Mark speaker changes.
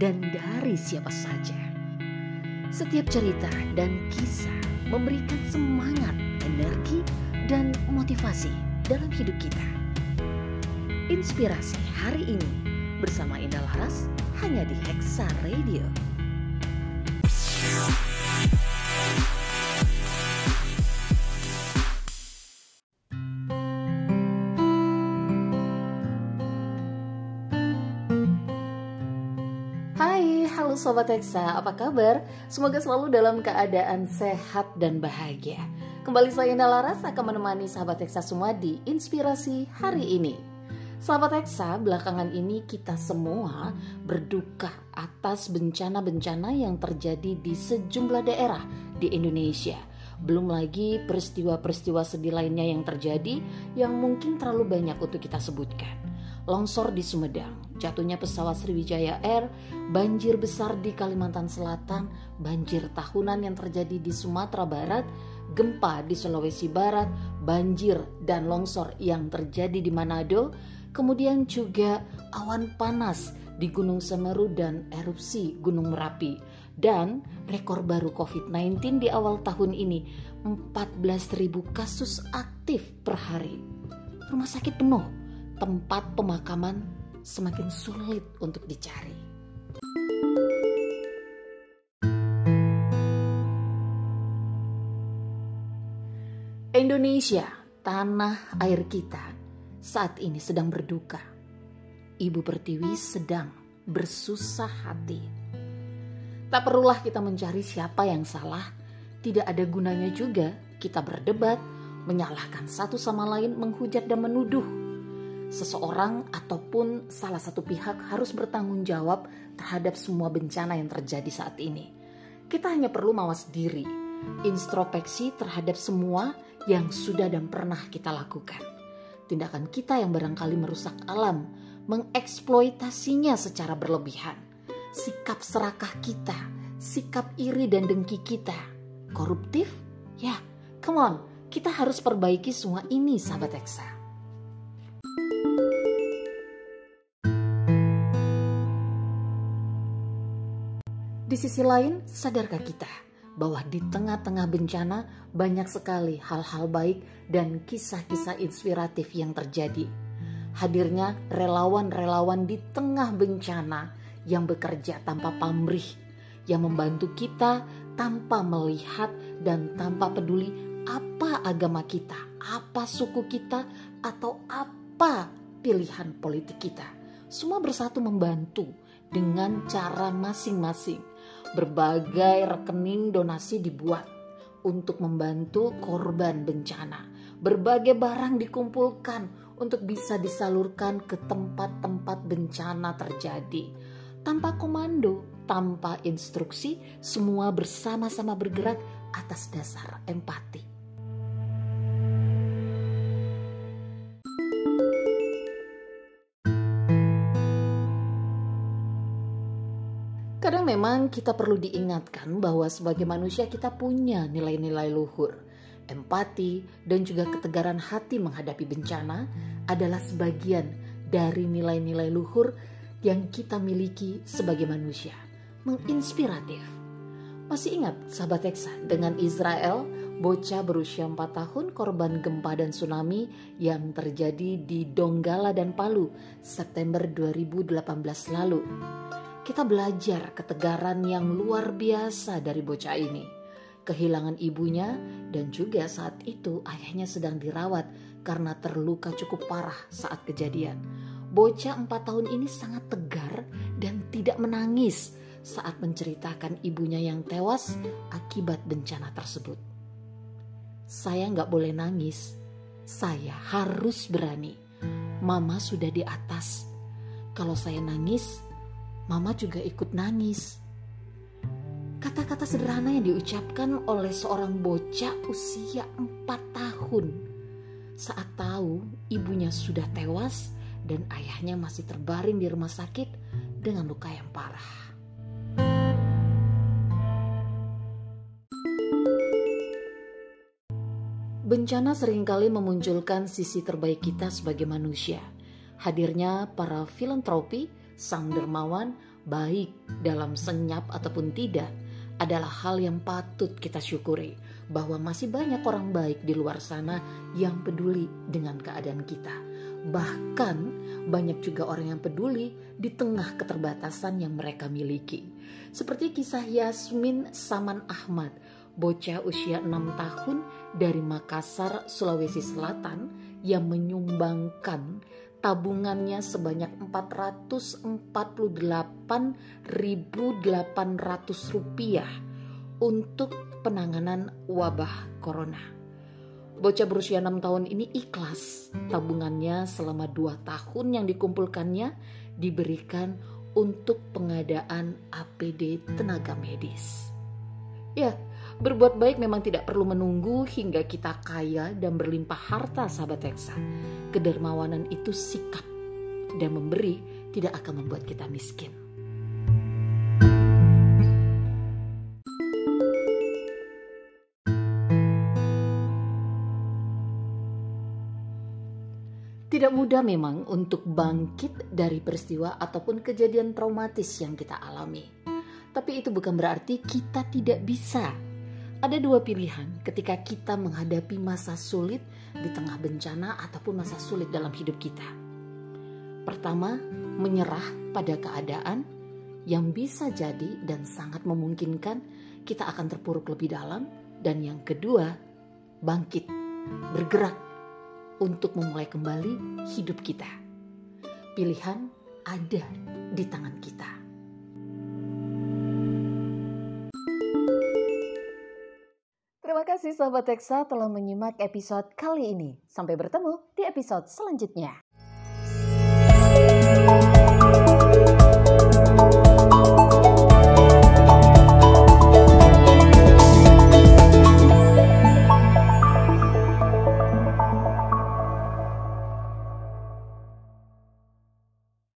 Speaker 1: dan dari siapa saja. Setiap cerita dan kisah memberikan semangat, energi, dan motivasi dalam hidup kita. Inspirasi hari ini bersama Indah Laras hanya di Hexa Radio. Sobat Hexa, apa kabar? Semoga selalu dalam keadaan sehat dan bahagia. Kembali saya Indah Laras akan menemani sahabat Hexa semua di Inspirasi hari ini. Sahabat Hexa, belakangan ini kita semua berduka atas bencana-bencana yang terjadi di sejumlah daerah di Indonesia. Belum lagi peristiwa-peristiwa sedih lainnya yang terjadi yang mungkin terlalu banyak untuk kita sebutkan longsor di Sumedang, jatuhnya pesawat Sriwijaya Air, banjir besar di Kalimantan Selatan, banjir tahunan yang terjadi di Sumatera Barat, gempa di Sulawesi Barat, banjir dan longsor yang terjadi di Manado, kemudian juga awan panas di Gunung Semeru dan erupsi Gunung Merapi. Dan rekor baru COVID-19 di awal tahun ini 14.000 kasus aktif per hari. Rumah sakit penuh, tempat pemakaman semakin sulit untuk dicari. Indonesia, tanah air kita, saat ini sedang berduka. Ibu Pertiwi sedang bersusah hati. Tak perlulah kita mencari siapa yang salah, tidak ada gunanya juga kita berdebat, menyalahkan satu sama lain, menghujat dan menuduh seseorang ataupun salah satu pihak harus bertanggung jawab terhadap semua bencana yang terjadi saat ini. Kita hanya perlu mawas diri, introspeksi terhadap semua yang sudah dan pernah kita lakukan. Tindakan kita yang barangkali merusak alam, mengeksploitasinya secara berlebihan. Sikap serakah kita, sikap iri dan dengki kita, koruptif? Ya, come on, kita harus perbaiki semua ini sahabat Eksa. Sisi lain, sadarkah kita bahwa di tengah-tengah bencana banyak sekali hal-hal baik dan kisah-kisah inspiratif yang terjadi. Hadirnya relawan-relawan di tengah bencana yang bekerja tanpa pamrih, yang membantu kita tanpa melihat dan tanpa peduli apa agama kita, apa suku kita, atau apa pilihan politik kita. Semua bersatu membantu dengan cara masing-masing berbagai rekening donasi dibuat untuk membantu korban bencana. Berbagai barang dikumpulkan untuk bisa disalurkan ke tempat-tempat bencana terjadi. Tanpa komando, tanpa instruksi, semua bersama-sama bergerak atas dasar empati. Memang kita perlu diingatkan bahwa sebagai manusia kita punya nilai-nilai luhur. Empati dan juga ketegaran hati menghadapi bencana adalah sebagian dari nilai-nilai luhur yang kita miliki sebagai manusia. Menginspiratif. Masih ingat sahabat Eksa dengan Israel, bocah berusia 4 tahun korban gempa dan tsunami yang terjadi di Donggala dan Palu September 2018 lalu kita belajar ketegaran yang luar biasa dari bocah ini. Kehilangan ibunya dan juga saat itu ayahnya sedang dirawat karena terluka cukup parah saat kejadian. Bocah empat tahun ini sangat tegar dan tidak menangis saat menceritakan ibunya yang tewas akibat bencana tersebut. Saya nggak boleh nangis, saya harus berani. Mama sudah di atas. Kalau saya nangis, Mama juga ikut nangis. Kata-kata sederhana yang diucapkan oleh seorang bocah usia 4 tahun saat tahu ibunya sudah tewas dan ayahnya masih terbaring di rumah sakit dengan luka yang parah. Bencana sering kali memunculkan sisi terbaik kita sebagai manusia. Hadirnya para filantropi, sang dermawan, baik dalam senyap ataupun tidak, adalah hal yang patut kita syukuri bahwa masih banyak orang baik di luar sana yang peduli dengan keadaan kita. Bahkan banyak juga orang yang peduli di tengah keterbatasan yang mereka miliki. Seperti kisah Yasmin Saman Ahmad, bocah usia 6 tahun dari Makassar, Sulawesi Selatan yang menyumbangkan tabungannya sebanyak 448.800 rupiah untuk penanganan wabah corona. Bocah berusia 6 tahun ini ikhlas tabungannya selama 2 tahun yang dikumpulkannya diberikan untuk pengadaan APD tenaga medis. Ya, berbuat baik memang tidak perlu menunggu hingga kita kaya dan berlimpah harta sahabat Eksa. Kedermawanan itu sikap dan memberi tidak akan membuat kita miskin. Tidak mudah memang untuk bangkit dari peristiwa ataupun kejadian traumatis yang kita alami. Tapi itu bukan berarti kita tidak bisa. Ada dua pilihan ketika kita menghadapi masa sulit di tengah bencana ataupun masa sulit dalam hidup kita. Pertama, menyerah pada keadaan yang bisa jadi dan sangat memungkinkan kita akan terpuruk lebih dalam. Dan yang kedua, bangkit, bergerak untuk memulai kembali hidup kita. Pilihan ada di tangan kita. Kasih sahabat Teksa telah menyimak episode kali ini. Sampai bertemu di episode selanjutnya.